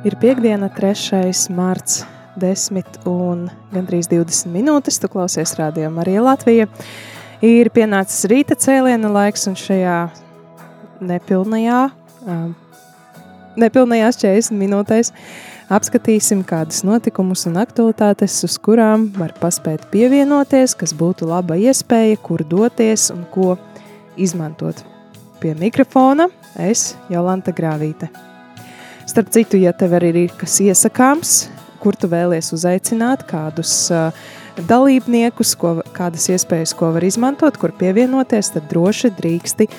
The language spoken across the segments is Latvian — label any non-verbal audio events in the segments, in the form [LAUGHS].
Ir piekdiena, 3. marts, 10 un gandrīz 20 minūtes. Tu klausies rādījumā Marija Latvija. Ir pienācis rīta cēliena laiks un šajā nepilnajā, nepilnajās 40 minūtēs apskatīsim kādus notikumus un aktualitātes, uz kurām var paspēt pievienoties, kas būtu laba iespēja, kur doties un ko izmantot. Pie mikrofona es Jolanta Grāvīte. Starp citu, ja tev arī ir kas iesakāms, kur tu vēlies uzaicināt kādus uh, dalībniekus, ko, kādas iespējas, ko var izmantot, kur pievienoties, tad droši drīksti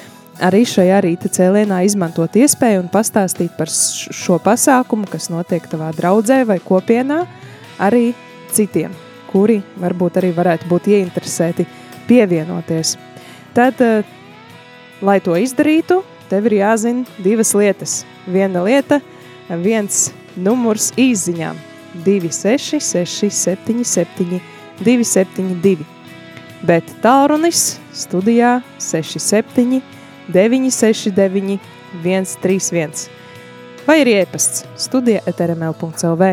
arī šajā rīta cēlienā izmantot iespēju un pastāstīt par šo pasākumu, kas notiek tavā draudzē vai kopienā, arī citiem, kuri varbūt arī varētu būt ieinteresēti pievienoties. Tad, lai to izdarītu, tev ir jāzina divas lietas. Viena lieta – viens numurs īziņām 266 77 272, bet tālrunis studijā 67 969 131 vai ir iepasts studija etrml.lv.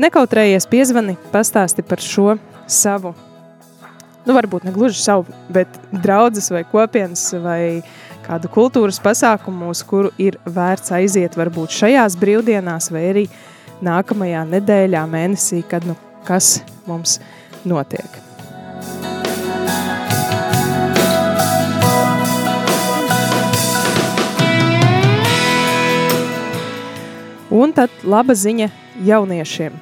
Nekautrējies piezvani, pastāsti par šo savu, nu varbūt ne gluži savu, bet draudzes vai kopienas vai kādu kultūras pasākumu, uz kuru ir vērts aiziet varbūt šajās brīvdienās vai arī nākamajā nedēļā, mēnesī, kad nu kas mums notiek. Un tad laba ziņa jauniešiem.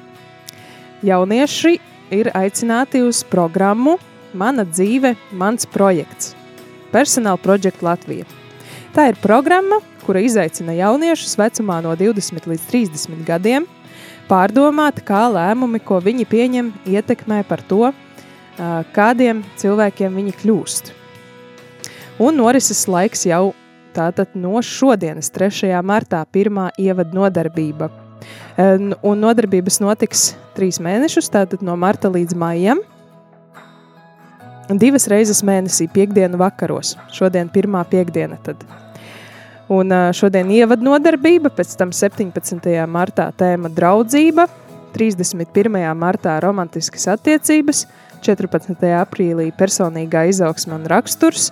Jaunieši ir aicināti uz programmu Mana dzīve, mans projekts – Personāla projekta Latvija. Tā ir programma, kura izaicina jauniešus vecumā no 20 līdz 30 gadiem pārdomāt, kā lēmumi, ko viņi pieņem, ietekmē par to, kādiem cilvēkiem viņi kļūst. Un norises laiks jau tātad no šodienas, 3. martā, pirmā ievada nodarbība. Un nodarbības notiks trīs mēnešus, tātad no marta līdz maijam – divas reizes mēnesī, piekdienu vakaros. Šodien pirmā piekdiena. Tad. Un šodien ievada nodarbība, pēc tam 17. martā tēma draudzība, 31. martā romantiskas attiecības, 14. aprīlī personīgā izaugsme un raksturs,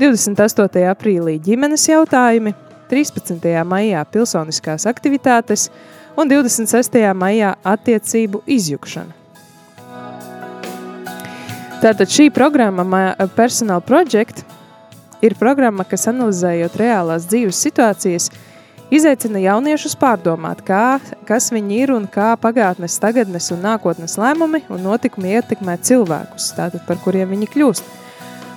28. aprīlī ģimenes jautājumi, 13. maijā pilsoniskās aktivitātes un 26. maijā attiecību izjukšana. Tātad šī programma, Personal Project, ir programma, kas analizējot reālās dzīves situācijas, izaicina jauniešus pārdomāt, kā, kas viņi ir un kā pagātnes, tagadnes un nākotnes lēmumi un notikumi ietekmē cilvēkus, tātad par kuriem viņi kļūst.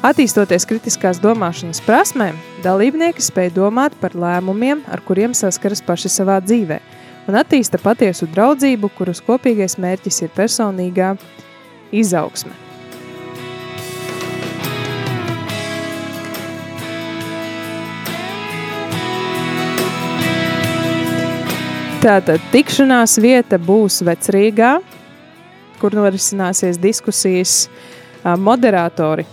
Attīstoties kritiskās domāšanas prasmēm, dalībnieki spēj domāt par lēmumiem, ar kuriem saskaras paši savā dzīvē, un attīsta patiesu draudzību, kuras kopīgais mērķis ir personīgā izaugsme. Tātad tikšanās vieta būs Vecrīgā, kur norisināsies diskusijas. Moderatori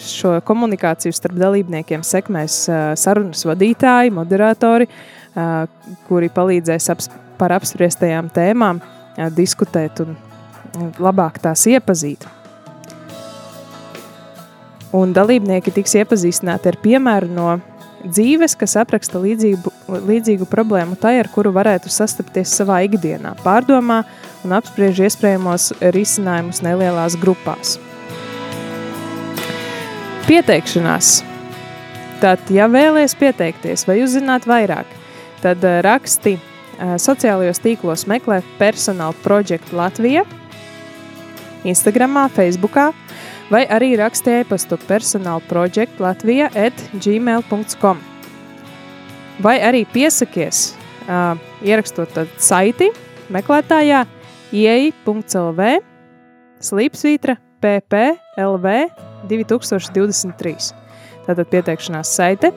šo komunikāciju starp dalībniekiem sekmēs sarunas vadītāji, moderatori, kuri palīdzēs aps, par apspriestajām tēmām diskutēt un labāk tās iepazīt. Un dalībnieki tiks iepazīstināti ar piemēru no dzīves, kas apraksta līdzīgu, līdzīgu problēmu tai, ar kuru varētu sastapties savā ikdienā, pārdomā un apspriež iespējamos risinājumus nelielās grupās. Pieteikšanās. Tad, ja vēlaties pieteikties vai uzzināt vairāk, tad eh, raksti eh, sociālajos tīklos meklē personāla projektu Latvija, Instagramā, Facebookā, vai arī raksti e-pastu personāla projektu Latvija at gmail.com. Vai arī piesakies, uh, ierakstot saiti meklētājā ieej.lv slīpsvītra PPLV 2023. Tātad pieteikšanās saite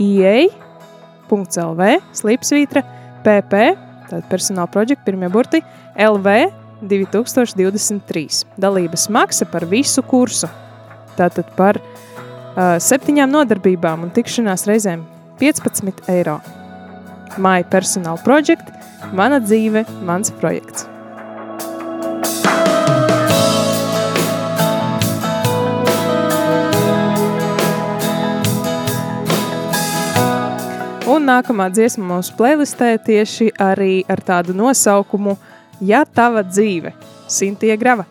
ieej.lv slīpsvītra PP, tātad personāla projekta pirmie burti, LV 2023. Dalības maksa par visu kursu. Tātad par septiņām nodarbībām un tikšanās reizēm 15 eiro. My Personal Project – mana dzīve, mans projekts. Un nākamā dziesma mūsu playlistē tieši arī ar tādu nosaukumu Ja tava dzīve – Sintie Grava.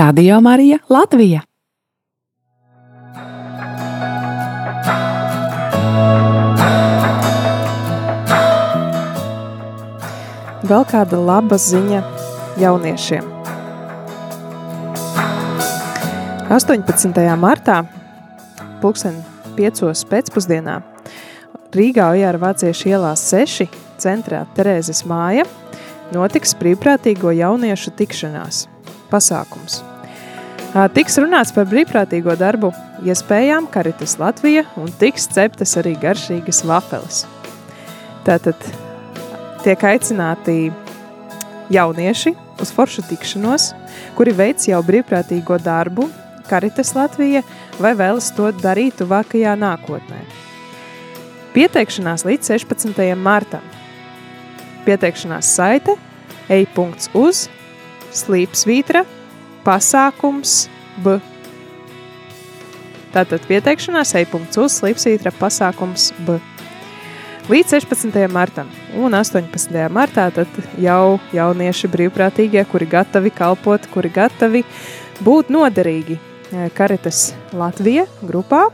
Radio Marija Latvija. Vēl kāda laba ziņa jauniešiem. 18. martā, 2005. pēcpusdienā, Rīgā Ojāra Vāciešu ielā 6, centrā Terēzes māja, notiks brīvprātīgo jauniešu tikšanās pasākums. Tiks runāts par brīvprātīgo darbu iespējām Karitas Latvija un tiks ceptas arī garšīgas vafeles. Tātad tiek aicināti jaunieši uz foršu tikšanos, kuri veic jau brīvprātīgo darbu Karitas Latvija vai vēlas to darīt tuvākajā nākotnē. Pieteikšanās līdz 16. martam. Pieteikšanās saite e-uz slīpsvītra pasākums B. Tātad pieteikšanās e-uz slīpsvītra pasākums B. Līdz 16. martam un 18. martā tad jau jaunieši brīvprātīgie, kuri gatavi kalpot, kuri gatavi būt noderīgi Karitas Latvija grupā,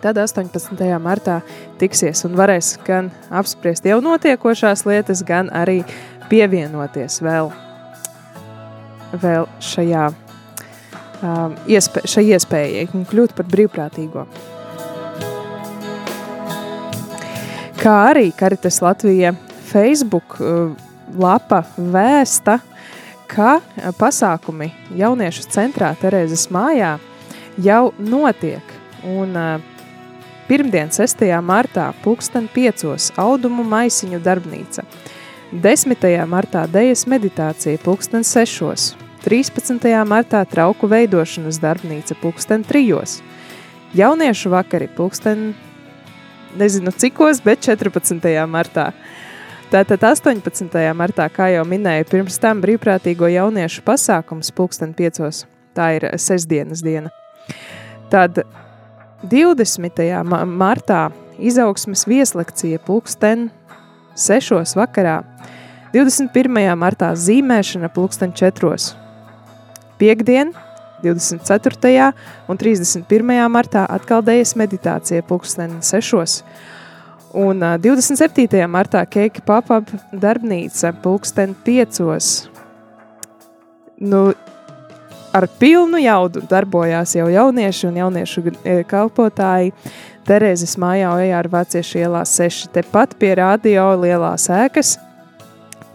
tad 18. martā tiksies un varēs gan apspriest jau notiekošās lietas, gan arī pievienoties vēl, vēl šajā um, iespē, šai iespējai un kļūt par brīvprātīgo. Kā arī Karitas Latvija Facebook uh, lapa vēsta, ka pasākumi jauniešu centrā Terēzes mājā jau notiek. Un pirmdien, 6. martā, pulksten 5. audumu maisiņu darbnīca. 10. martā dejas meditācija pulksten 6. 13. martā trauku veidošanas darbnīca pulksten 3. Jauniešu vakari pulksten nezinu cikos, bet 14. martā. Tātad 18. martā, kā jau minēju, pirms tam brīvprātīgo jauniešu pasākums pulksten piecos. Tā ir sestdienas diena. Tad 20. martā izaugsmes vieslekcija pulksten 6. vakarā. 21. martā zīmēšana pulksten 4. Piektdien, 24. un 31. martā atkal dējas meditācija pulksten 6. Un uh, 27. martā Keika Papap darbnīca pulksten piecos. Nu, ar pilnu jaudu darbojās jau jaunieši un jauniešu kalpotāji Terēzes mājā ejā ar vāciešu ielā 6, tepat pie radio lielās ēkas,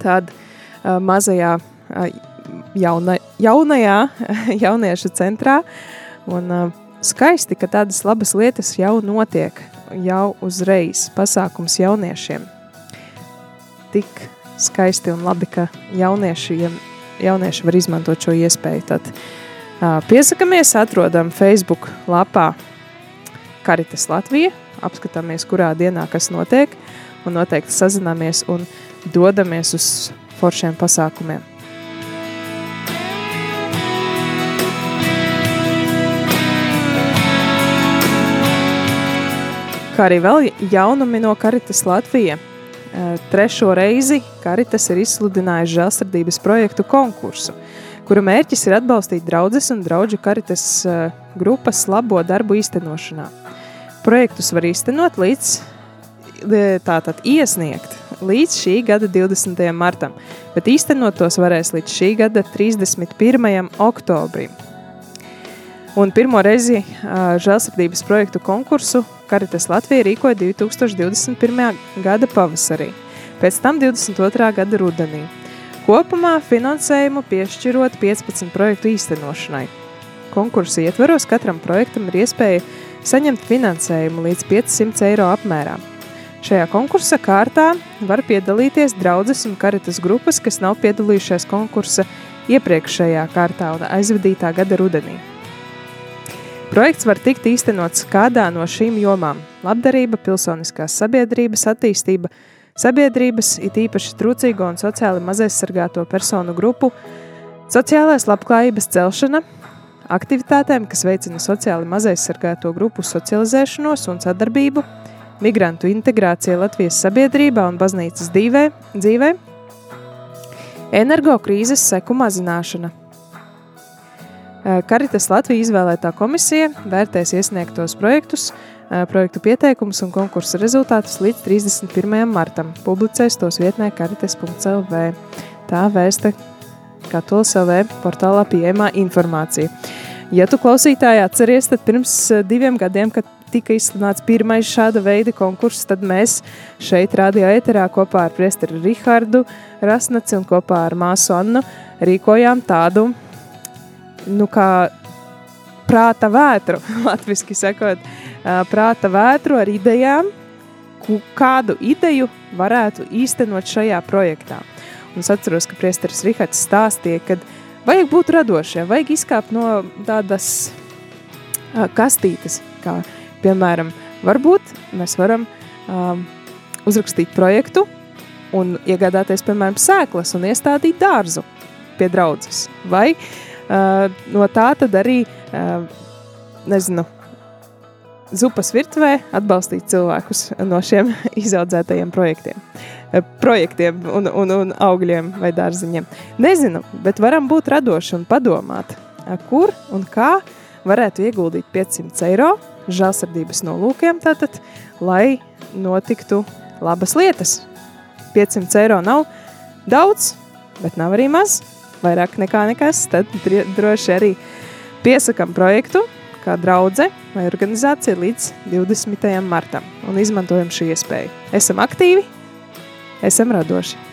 tad uh, mazajā uh, jauna, jaunajā [LAUGHS] jauniešu centrā, un uh, skaisti, ka tādas labas lietas jau notiek jau uzreiz pasākums jauniešiem. Tik skaisti un labi, ka jauniešiem, jaunieši var izmantot šo iespēju. Tad uh, piesakamies, atrodam Facebook lapā Karitas Latvija, apskatāmies, kurā dienā kas notiek, un noteikti sazināmies un dodamies uz foršiem pasākumiem. Kā arī vēl jaunumi no Karitas Latvija. Trešo reizi Karitas ir izsludinājusi žēlsirdības projektu konkursu, kura mērķis ir atbalstīt draudzes un draugu Karitas grupas labo darbu īstenošanā. Projektus var īstenot līdz tātad iesniegt līdz šī gada 20. martam, bet īstenot tos varēs līdz šī gada 31. oktobrim. Un pirmo reizi žēlsirdības projektu konkursu Karitas Latvija rīkoja 2021. gada pavasarī, pēc tam 22. gada rudenī. Kopumā finansējumu piešķirot 15 projektu īstenošanai. Konkursa ietveros katram projektam ir iespēja saņemt finansējumu līdz 500 eiro apmērā. Šajā konkursa kārtā var piedalīties draudzes un karitas grupas, kas nav piedalījušās konkursa iepriekšējā kārtā un aizvadītā gada rudenī. Projekts var tikt īstenots kādā no šīm jomām – labdarība, pilsoniskās sabiedrības attīstība, sabiedrības, it īpaši trūcīgo un sociāli mazaizsargāto personu grupu, sociālās labklājības celšana, aktivitātēm, kas veicina sociāli mazaizsargāto grupu socializēšanos un sadarbību, migrantu integrācija Latvijas sabiedrībā un baznīcas dzīvē, dzīvē energokrīzes seku mazināšana – Karitas Latvija izvēlētā komisija vērtēs iesniegtos projektus, eh, projektu pieteikumus un konkursa rezultātus līdz 31. martam. Publicēs tos vietnē karitas.lv. Tā vēsta Katolis LV portālā pieejamā informācija. Ja tu klausītāji atceries, tad pirms eh, diviem gadiem, kad tika izsludināts pirmais šāda veida konkurss, tad mēs šeit, radio ēterā, kopā ar priesteri Rihardu Rasnaci un kopā ar māsu Annu rīkojām tādu, nu, kā prāta vētru, [LAUGHS] latviski sakot, prāta vētru ar idejām, kādu ideju varētu īstenot šajā projektā. Un es atceros, ka priesteris Rihards stāstīja, ka vajag būt radošiem, vajag izkāpt no tādas kastītes, kā piemēram, varbūt mēs varam um, uzrakstīt projektu un iegādāties, piemēram, sēklas un iestādīt dārzu pie draudzes. Vai uh, no tā tad arī, uh, nezinu, zupas virtuvē atbalstīt cilvēkus no šiem [LAUGHS] izaudzētajiem projektiem. Projektiem un, un, un augļiem vai dārziņiem. Nezinu, bet varam būt radoši un padomāt, kur un kā varētu ieguldīt 500 eiro žēlsirdības nolūkiem, tātad, lai notiktu labas lietas. 500 eiro nav daudz, bet nav arī maz, vairāk nekā nekas, tad droši arī piesakam projektu kā draudze vai organizācija līdz 20. martam un izmantojam šī iespēju. Esam aktīvi, esam radoši.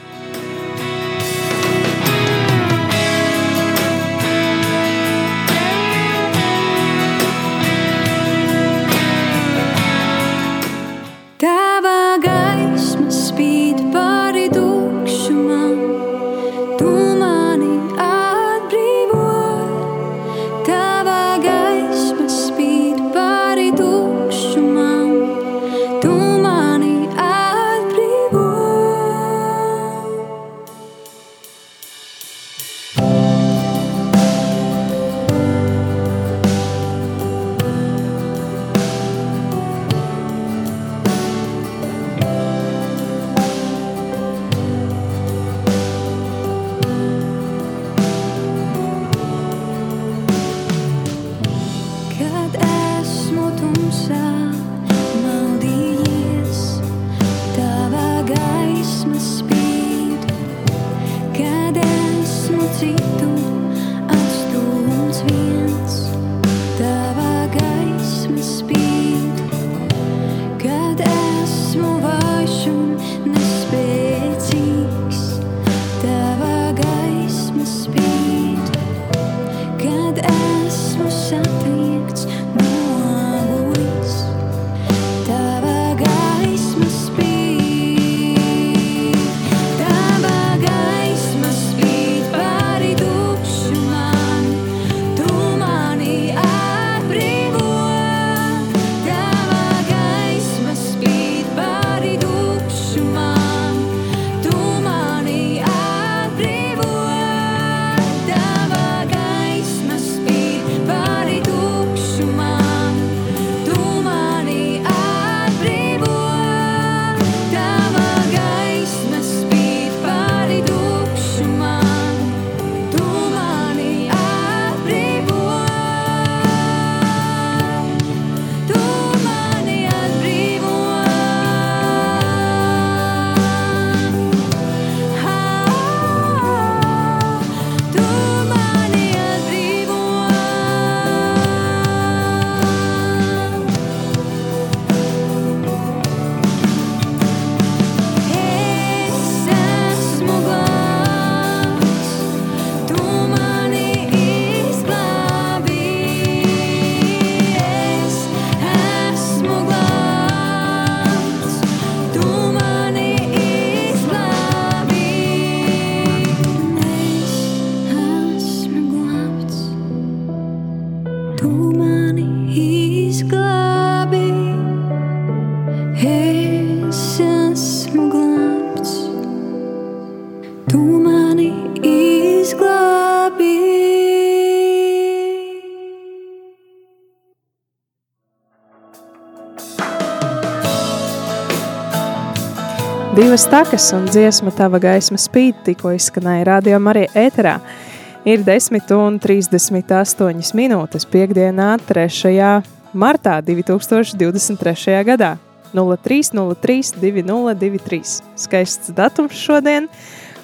Divas takas un dziesma tava gaisma spīd, tikko izskanēja radio Marija ēterā. Ir 10 un 38 minūtes piekdienā 3. martā 2023. gadā 0303 2023. Skaists datums šodien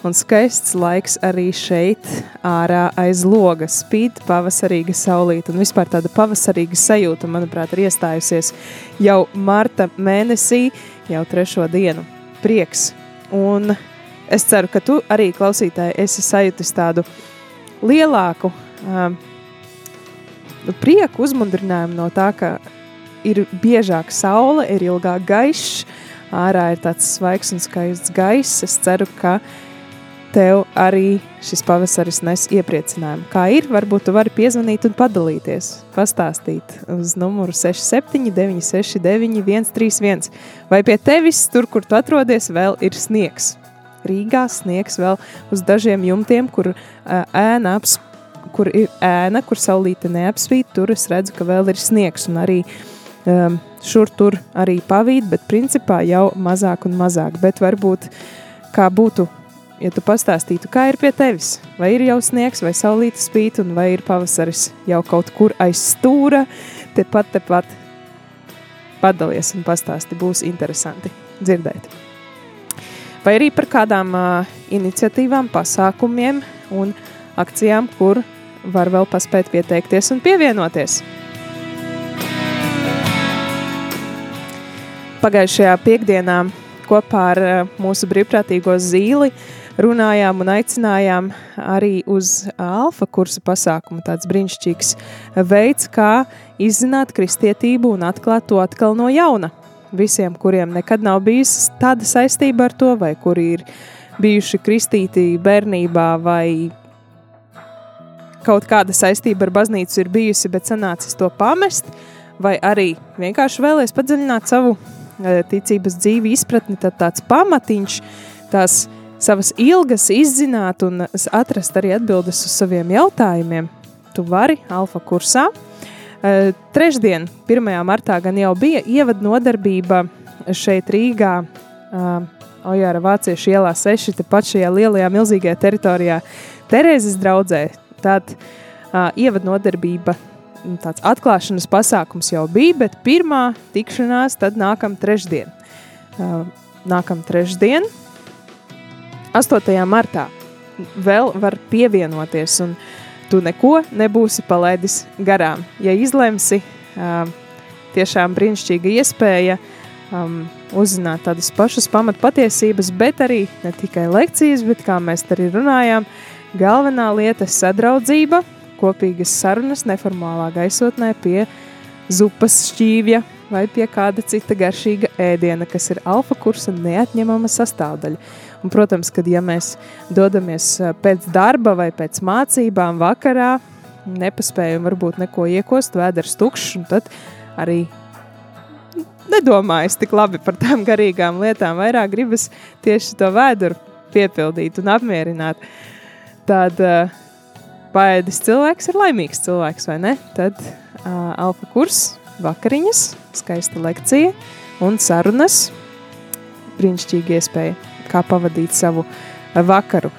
un skaists laiks arī šeit, ārā aiz loga. Spīd pavasarīga saulīte, un vispār tāda pavasarīga sajūta, manuprāt, ir iestājusies jau marta mēnesī, jau trešo dienu. Prieks! Un es ceru, ka tu arī klausītāji esi sajūtis tādu lielāku um, prieku, uzmundrinājumu no tā, ka ir biežāk saule, ir ilgāk gaišs, ārā ir tāds svaigs un skaists gaiss. Es ceru, ka tev arī šis pavasaris nes iepriecinājumu. Kā ir, varbūt tu vari piezvanīt un padalīties, pastāstīt uz numuru 679 691 131. Vai pie tevis, tur, kur tu atrodies, vēl ir sniegs? Rīgā sniegs vēl uz dažiem jumtiem, kur ēna apspēj kur ir ēna, kur saulīte neapspīd, tur es redzu, ka vēl ir sniegs un arī um, šur tur arī pavīt, bet principā jau mazāk un mazāk. Bet varbūt kā būtu, ja tu pastāstītu, kā ir pie tevis, vai ir jau sniegs, vai saulīte spīt, un vai ir pavasaris jau kaut kur aiz stūra, tepat, tepat padalies un pastāsti, būs interesanti dzirdēt. Vai arī par kādām uh, iniciatīvām, pasākumiem un akcijām, kur var vēl paspēt pieteikties un pievienoties. Pagājušajā piekdienā kopā ar eh, mūsu brīvprātīgo zīli runājām un aicinājām arī uz alfa kursa pasākumu. Tāds brīnišķīgs veids, kā izzināt kristietību un atklāt to atkal no jauna. Visiem, kuriem nekad nav bijusi tāda saistība ar to, vai kuri ir bijuši kristīti bērnībā, vai kaut kāda saistība ar baznīcu ir bijusi, bet sanācis to pamest, vai arī vienkārši vēlēs padziļināt savu Eh, ticības dzīvi izpratni, tad tāds pamatiņš, tās savas ilgas izzināt un atrast arī atbildes uz saviem jautājumiem, tu vari alfa kursā. Eh, trešdien, 1. martā, gan jau bija ievada nodarbība šeit Rīgā, eh, Ojāra Vāciešu ielā 6, tepat šajā lielajā milzīgajā teritorijā Terēzes draudzē. Tad ievada nodarbība Nu, tāds atklāšanas pasākums jau bija, bet pirmā tikšanās tad nākam trešdien. Nākam trešdien, 8. martā, vēl var pievienoties un tu neko nebūsi palaidis garām. Ja izlemsi, tiešām brīnišķīga iespēja um, uzzināt tādas pašas pamatpatiesības, bet arī ne tikai lekcijas, bet kā mēs arī runājām, galvenā lieta - sadraudzība, kopīgas sarunas neformālā gaisotnē pie zupas šķīvja vai pie kāda cita garšīga ēdiena, kas ir alfa kursa neatņemama sastāvdaļa. Un, protams, kad ja mēs dodamies pēc darba vai pēc mācībām vakarā, nepaspējam varbūt neko iekost, vēders tukšs, un tad arī nedomājas tik labi par tām garīgām lietām, vairāk gribas tieši to vēduru piepildīt un apmierināt. Tad uh, paēdis cilvēks ir laimīgs cilvēks, vai ne? Tad uh, alfa kurs, vakariņas, skaista lekcija un sarunas. Brīnišķīga iespēja, kā pavadīt savu vakaru.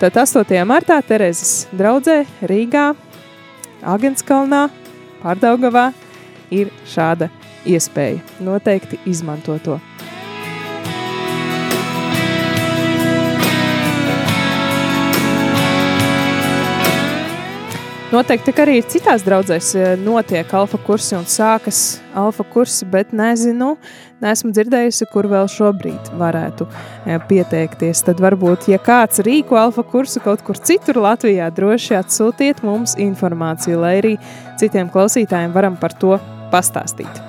Tad 8. martā Terezes draudzē Rīgā, Agenskalnā, Pārdaugavā ir šāda iespēja. Noteikti izmanto to. Noteikti arī citās draudzēs eh, notiek alfa kursi un sākas alfa kursi, bet nezinu, neesmu dzirdējusi, kur vēl šobrīd varētu eh, pieteikties. Tad varbūt, ja kāds rīko alfa kursu kaut kur citur Latvijā, droši atsūtiet mums informāciju, lai arī citiem klausītājiem varam par to pastāstīt.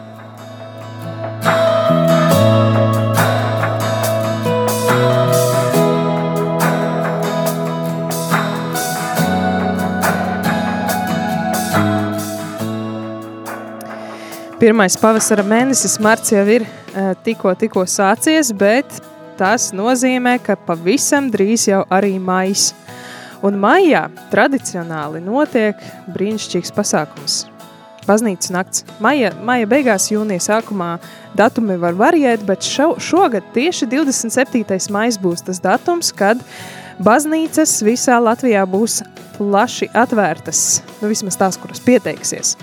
Pirmais pavasara mēnesis, marts jau ir uh, tikko, tikko sācies, bet tas nozīmē, ka pavisam drīz jau arī maijs. Un maijā tradicionāli notiek brīnišķīgs pasākums. Baznīcas nakts. Maija, maija beigās, jūnija sākumā datumi var variēt, bet šo, šogad tieši 27. maijs būs tas datums, kad baznīcas visā Latvijā būs plaši atvērtas, nu vismaz tās, kuras pieteiksies.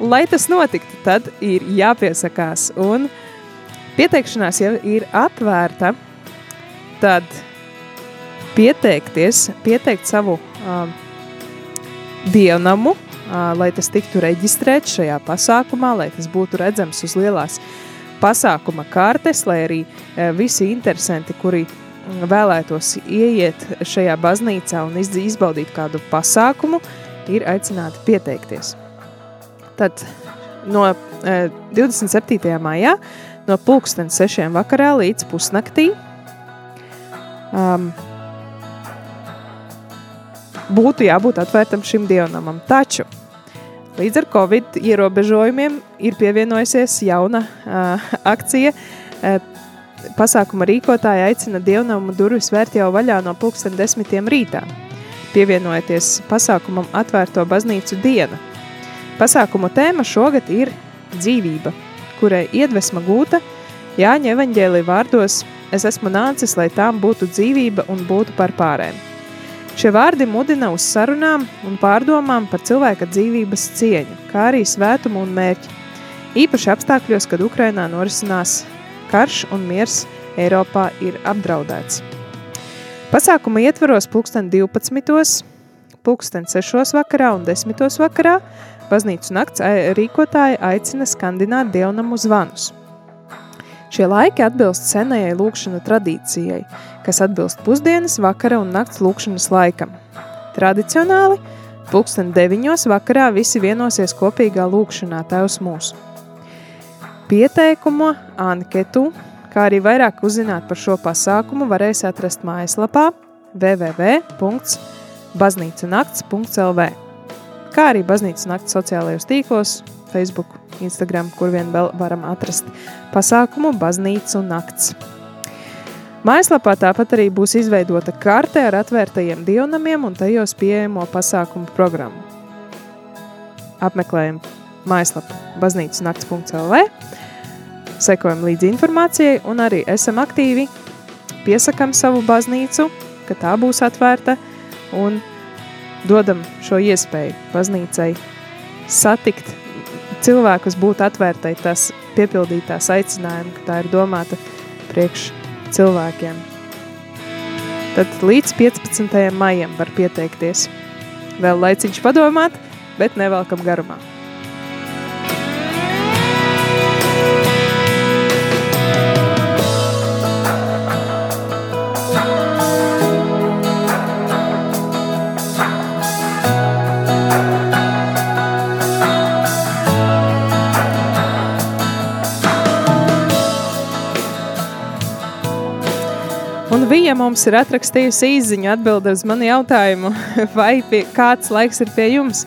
Lai tas notiktu, tad ir jāpiesakās. Un pieteikšanās jau ir atvērta. Tad pieteikties, pieteikt savu uh, dievnamu, uh, lai tas tiktu reģistrēts šajā pasākumā, lai tas būtu redzams uz lielās pasākuma kartes, lai arī uh, visi interesanti, kuri vēlētos ieiet šajā baznīcā un izbaudīt kādu pasākumu, ir aicināti pieteikties. Tad no uh, 27. maijā no pulksten sešiem vakarā līdz pusnaktī um, būtu jābūt atvērtam šim dievnamam. Taču līdz ar Covid ierobežojumiem ir pievienojusies jauna uh, akcija. Uh, pasākuma rīkotāji aicina dievnamu durvis vērt jau vaļā no pulksten desmitiem rītā. Pievienojieties pasākumam atvērto baznīcu diena. Pasākumu tēma šogad ir dzīvība, kurai iedvesma gūta Jāņa evaņģēlī vārdos Es esmu nācis, lai tām būtu dzīvība un būtu par pārēm. Šie vārdi mudina uz sarunām un pārdomām par cilvēka dzīvības cieņu, kā arī svētumu un mērķi. Īpaši apstākļos, kad Ukrainā norisinās karš un miers Eiropā ir apdraudēts. Pasākuma ietvaros pulksten 12, pulksten 6 vakarā un 10 vakarā baznīcu nakts rīkotāji aicina skandināt dievnamu zvanus – Šie laiki atbilst senajai lūkšanu tradīcijai, kas atbilst pusdienas, vakara un nakts lūkšanas laikam. Tradicionāli, pulksten deviņos vakarā visi vienosies kopīgā lūkšanā Tevs mūsu. Pieteikumu, anketu, kā arī vairāk uzzināt par šo pasākumu varēs atrast mājaslapā www.baznīcanakts.lv kā arī baznīcas nakts sociālajos tīklos, Facebook, Instagram, kur vien vēl varam atrast pasākumu Baznīca un nakts. Mājaslapā tāpat arī būs izveidota karte ar atvērtajiem dievnamiem un tajos pieejamo pasākumu programmu. Apmeklējam mājaslapu baznīcasnakts.lv, sekojam līdzi informācijai un arī esam aktīvi, piesakam savu baznīcu, ka tā būs atvērta un dodam šo iespēju baznīcai satikt cilvēkus, būt atvērtai tas piepildītās aicinājumu, ka tā ir domāta priekš cilvēkiem. Tad līdz 15. maijam var pieteikties. Vēl laiciņš padomāt, bet nevelkam garumā. Vija mums ir atrakstījusi īziņu atbildi uz manu jautājumu, [LAUGHS] vai pie, kāds laiks ir pie jums.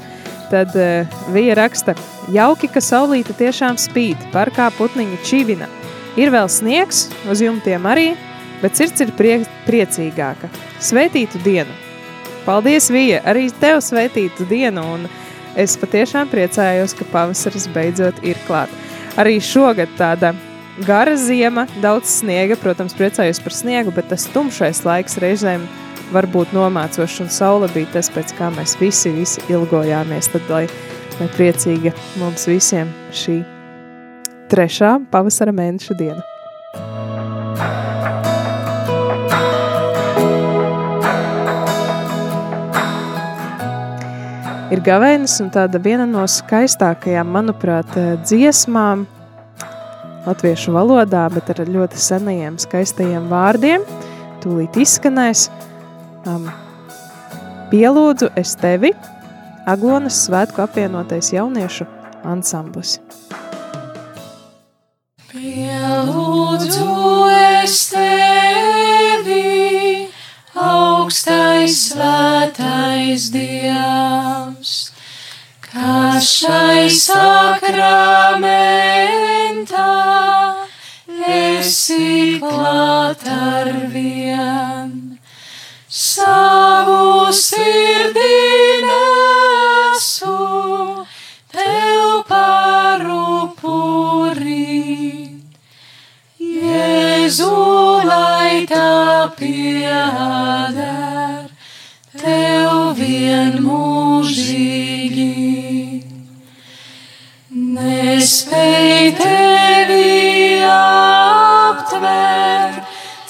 Tad uh, Vija raksta, jauki, ka saulīte tiešām spīd, parkā putniņa čivina. Ir vēl sniegs, uz jumtiem arī, bet sirds ir prie, priecīgāka. Svētītu dienu! Paldies, Vija! Arī tev svētītu dienu! Un es patiešām priecājos, ka pavasaris beidzot ir klāt. Arī šogad tāda gara ziema, daudz sniega, protams, priecājos par sniegu, bet tas tumšais laiks reizēm var būt nomācošs un saule bija tas, pēc kā mēs visi, visi ilgojāmies, tad lai, lai priecīga mums visiem šī trešā pavasara mēneša diena. Ir gavēnis un tāda viena no skaistākajām, manuprāt, dziesmām – latviešu valodā, bet ar ļoti senajiem, skaistajiem vārdiem. Tūlīt izskanēs. Um, pielūdzu es tevi, Aglonas svētku apvienotais jauniešu ansamblis. Pielūdzu es tevi, augstais svētais Dievs, ka šai sakramentā klāt ar vien. Savu sirdī nesu, tev parupurīt. Jēzu, lai tā pieder, tev vien mūžīgi. Nespēj tevi aptvērt,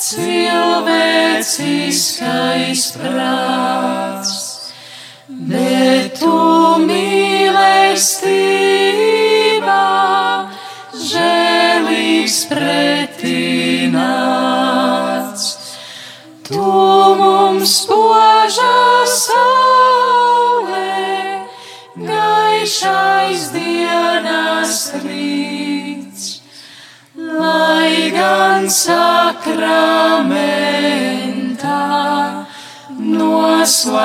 cilvēciskais prāts, bet tu mīlestībā žēlīgs pretināts. Tu mums požā saulē, gaišais dienas rīts, gan sakramentā noslēpumā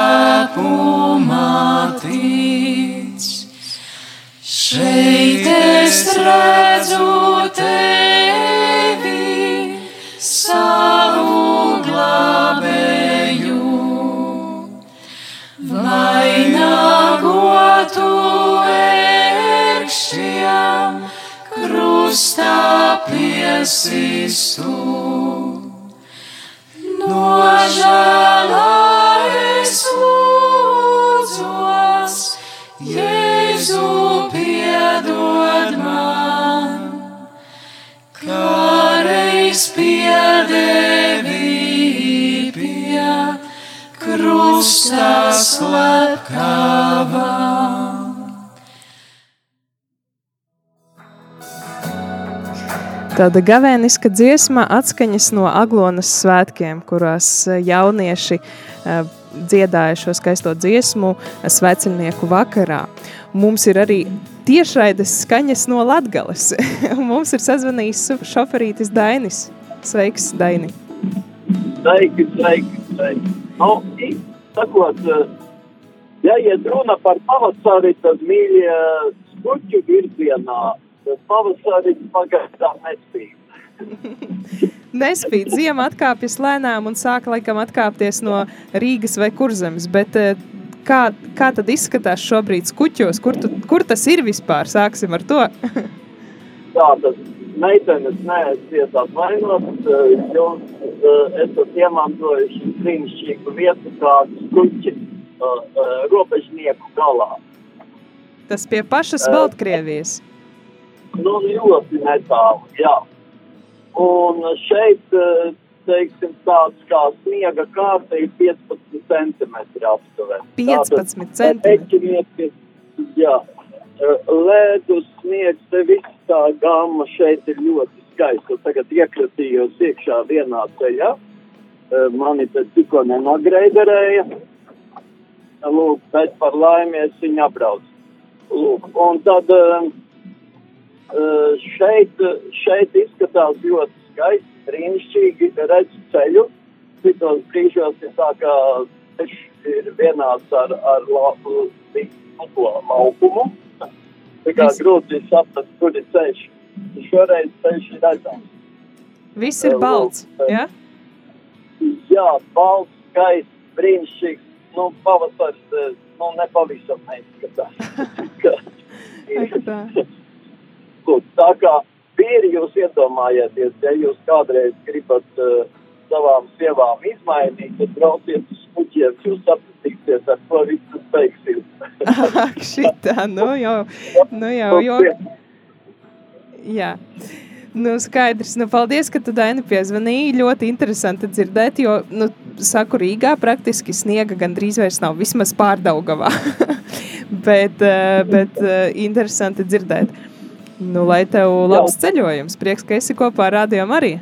tic. Šeit es redzu tevi, savu glābēju, vainagotu ērkšķiem, krustā piesistu. Nožēlā es lūdzos, Jēzu piedod man, kā reiz piedevi pie krusta slepkavā. Tāda gavēniska dziesma atskaņas no Aglonas svētkiem, kurās eh, jaunieši uh, dziedāja šo skaisto dziesmu sveceļnieku vakarā. Mums ir arī tiešraides skaņas no Latgales. [LAUGHS] Mums ir sazvanījis šoferītis Dainis. Sveiks, Daini! Sveiki, sveiki, sveiki. Nu, sakot, ja iet runa par pavasari, tad mīļie skuķu virzienā, tad pavasari pagaidām nespīd. [LAUGHS] Nespīd, ziema atkāpjas lēnām un sāk laikam atkāpties no Rīgas vai Kurzemes, bet kā, kā tad izskatās šobrīd skuķos? Kur, tu, kur tas ir vispār? Sāksim ar to. [LAUGHS] Tā tas meitenes neesiet atvainot, jūs esat iemantojuši brīnišķīgu vietu kādu skuķi robežnieku galā. Tas pie pašas Baltkrievijas. Nu, ļoti netālu, jā. Un šeit, teiksim, tāds kā sniega kārta ir 15 centimetri aptuveni. 15 centimetri? Jā. Ledus sniegs, te viss tā gamma šeit ir ļoti skaista. Tagad iekratījos iekšā vienā ceļā. Mani te tikko nenagreiderēja. Lūk, bet par laimies viņa apbrauc. Lūk, un tad šeit, šeit izskatās ļoti skaisti, brīnišķīgi redz ceļu. Citos brīžos ir tā, ka ceļš ir vienāds ar, ar lauku, laukumu. Tā kā grūti saprast, kur ir ceļš. Šoreiz ceļš ir redzams. Viss ir balts, ja? Jā, balts, skaists, brīnišķīgs. Nu, pavasaris, nu, nepavisam neizskatās. [LAUGHS] [LAUGHS] Lūk, tā kā vīri jūs iedomājieties, ja jūs kādreiz gribat uh, savām sievām izmainīt, tad brauciet uz kuģiem, jūs sapratīsiet, ar ko viss tas beigsies. [LAUGHS] Ak, šitā, nu jau, nu jau, jo. Jā. Nu, skaidrs. Nu, paldies, ka tu Daini piezvanīji. Ļoti interesanti dzirdēt, jo, nu, saku, Rīgā praktiski sniega gandrīz vairs nav, vismaz pārdaugavā. [LAUGHS] bet, bet interesanti dzirdēt. Nu, lai tev labs Jā. ceļojums. Prieks, ka esi kopā ar rādījām arī.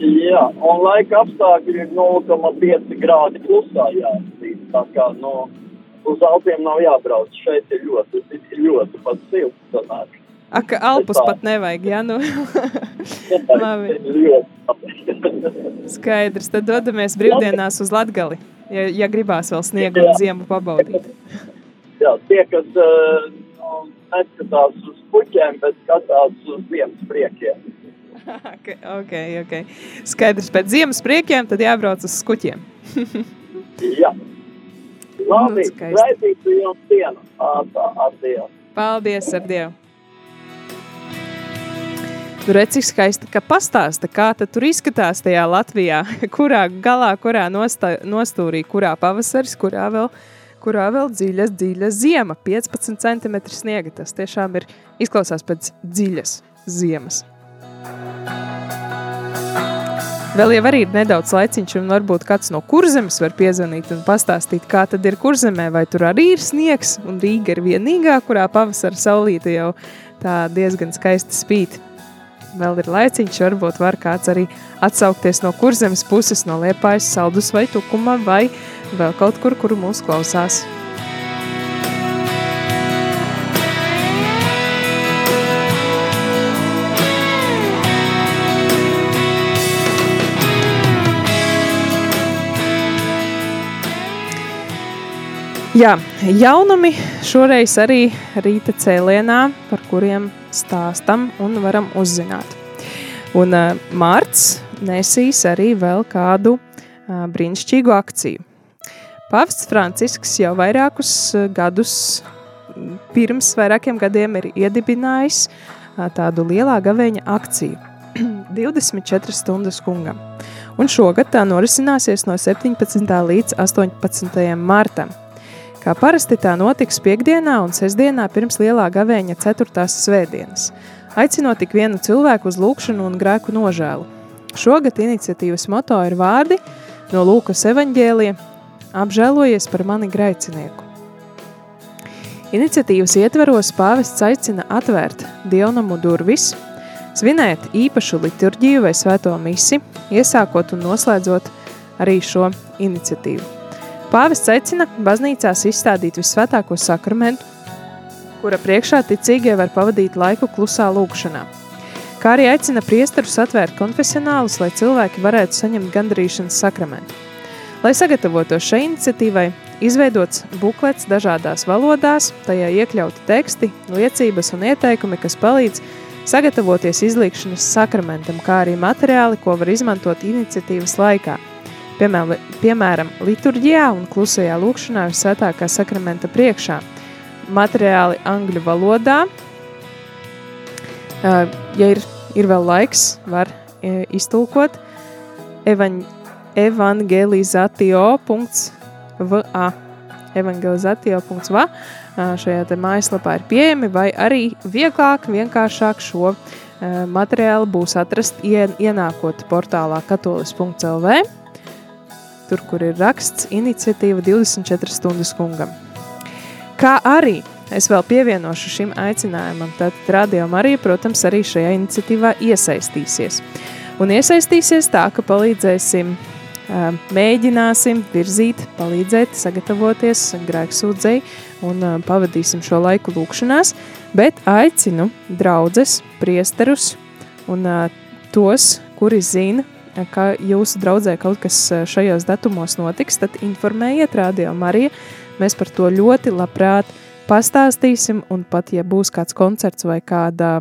Jā, un laika apstākļi ir 0,5 grādi klusā jāsīt. Tā kā no, uz Alpiem nav jābrauc. Šeit ir ļoti, ir ļoti pat silts sanāk. Ak, Alpus tā. pat nevajag, jā, nu. [LAUGHS] Labi. [LAUGHS] Skaidrs, tad dodamies brīvdienās uz Latgali, ja, ja gribās vēl sniegu un ziemu pabaudīt. [LAUGHS] Jā, tie, kas uh, neskatās uz puķiem, bet skatās uz ziemas priekiem. [LAUGHS] ok, ok. Skaidrs, pēc ziemas priekiem tad jābrauc uz skuķiem. [LAUGHS] Jā. Labi, raidītu jums dienu. Ar Dievu. Paldies, ar Dievu. Tur redz, cik skaisti, ka pastāsta, kā tad tur izskatās tajā Latvijā, [LAUGHS] kurā galā, kurā nostā, nostūrī, kurā pavasaris, kurā vēl, kurā vēl dziļas, dziļas ziema, 15 cm sniega. Tas tiešām ir, izklausās pēc dziļas ziemas. Vēl jau arī ir nedaudz laiciņš, un varbūt kāds no kurzemes var piezvanīt un pastāstīt, kā tad ir kurzemē, vai tur arī ir sniegs, un Rīga ir vienīgā, kurā pavasara saulīte jau tā diezgan skaisti spīt. Vēl ir laiciņš, varbūt var kāds arī atsaukties no kurzemes puses, no liepājas saldus vai tukuma, vai vēl kaut kur, kur mūs klausās. Jā, jaunumi šoreiz arī rīta cēlienā, par kuriem stāstam un varam uzzināt. Un uh, Mārts nesīs arī vēl kādu uh, brīnišķīgu akciju. Pāvests Francisks jau vairākus uh, gadus pirms vairākiem gadiem ir iedibinājis uh, tādu lielā gaveņa akciju [CLEARS THROAT] 24 stundas kungam. Un šogad tā norisināsies no 17. līdz 18. martam. Kā parasti tā notiks piekdienā un sestdienā pirms lielā gavēņa ceturtās svētdienas, aicinot tik vienu cilvēku uz lūkšanu un grēku nožēlu. Šogad iniciatīvas moto ir vārdi no Lūkas evaņģēlija apžēlojies par mani grēcinieku. Iniciatīvas ietveros pāvests aicina atvērt dievnamu durvis, svinēt īpašu liturģiju vai svēto misi, iesākot un noslēdzot arī šo iniciatīvu. Pāvests aicina baznīcās izstādīt visvētāko sakramentu, kura priekšā ticīgie var pavadīt laiku klusā lūkšanā. Kā arī aicina priesterus atvērt konfesionālus, lai cilvēki varētu saņemt gandrīšanas sakramentu. Lai sagatavotos šai iniciatīvai, izveidots buklets dažādās valodās, tajā iekļauti teksti, liecības un ieteikumi, kas palīdz sagatavoties izlīkšanas sakramentam, kā arī materiāli, ko var izmantot iniciatīvas laikā – piemēram, liturģijā un klusajā lūkšanā ir svētākā sakramenta priekšā. Materiāli angļu valodā. Ja ir, ir vēl laiks, var iztulkot evaņ, evangelizatio.va evangelizatio.va šajā te mājaslapā ir pieejami, vai arī vieglāk, vienkāršāk šo materiālu būs atrast ienākot portālā katolis.lv tur, kur ir raksts iniciatīva 24 stundas kungam. Kā arī es vēl pievienošu šim aicinājumam, tad Radio Marija, protams, arī šajā iniciatīvā iesaistīsies. Un iesaistīsies tā, ka palīdzēsim, mēģināsim virzīt, palīdzēt, sagatavoties grēksūdzei un pavadīsim šo laiku lūkšanās, bet aicinu draudzes, priesterus un tos, kuri zina, ka jūsu draudzē kaut kas šajos datumos notiks, tad informējiet Radio Marija. Mēs par to ļoti labprāt pastāstīsim, un pat, ja būs kāds koncerts vai kāda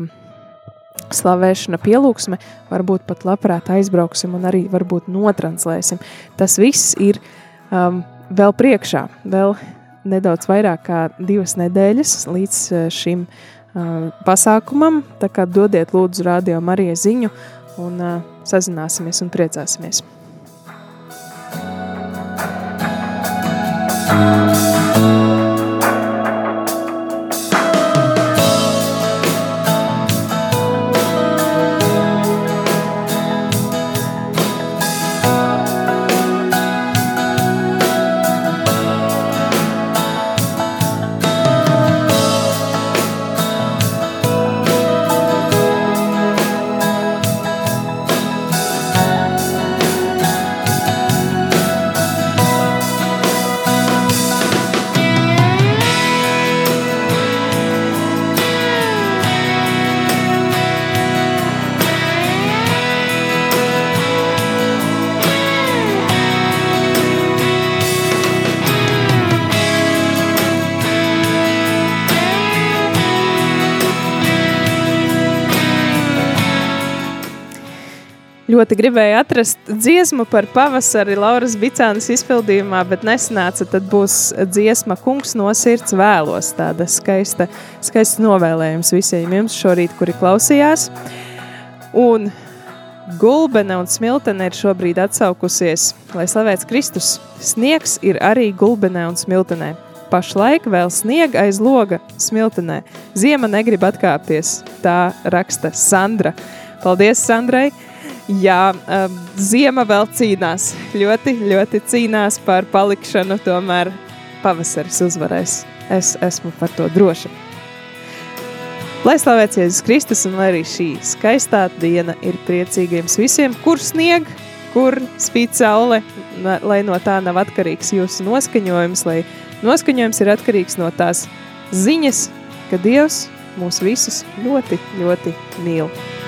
slavēšana pielūgsme, varbūt pat labprāt aizbrauksim un arī varbūt notranslēsim. Tas viss ir um, vēl priekšā, vēl nedaudz vairāk kā divas nedēļas līdz e, šim uh, pasākumam, tā kā dodiet lūdzu Radio Marija ziņu, un uh, sazināsimies un priecāsimies. Thank you. Ļoti gribēju atrast dziesmu par pavasari Lauras Bicānas izpildījumā, bet nesanāca. Tad būs dziesma Kungs no sirds vēlos. Tāda skaista, skaista novēlējums visiem jums šorīt, kuri klausījās. Un Gulbene un Smiltene ir šobrīd atsaukusies, lai slavēts Kristus. Sniegs ir arī Gulbenē un Smiltenē. Pašlaik vēl sniega aiz loga Smiltenē. Ziema negrib atkāpties, tā raksta Sandra. Paldies, Sandrai! Jā, um, ziema vēl cīnās. Ļoti, ļoti cīnās par palikšanu. Tomēr pavasaris uzvarēs. Es esmu par to droša. Lai slavēts Jēzus Kristus un lai arī šī skaistā diena ir priecīga jums visiem, kur snieg, kur spīd saule, lai no tā nav atkarīgs jūsu noskaņojums, lai noskaņojums ir atkarīgs no tās ziņas, ka Dievs mūs visus ļoti, ļoti mīl.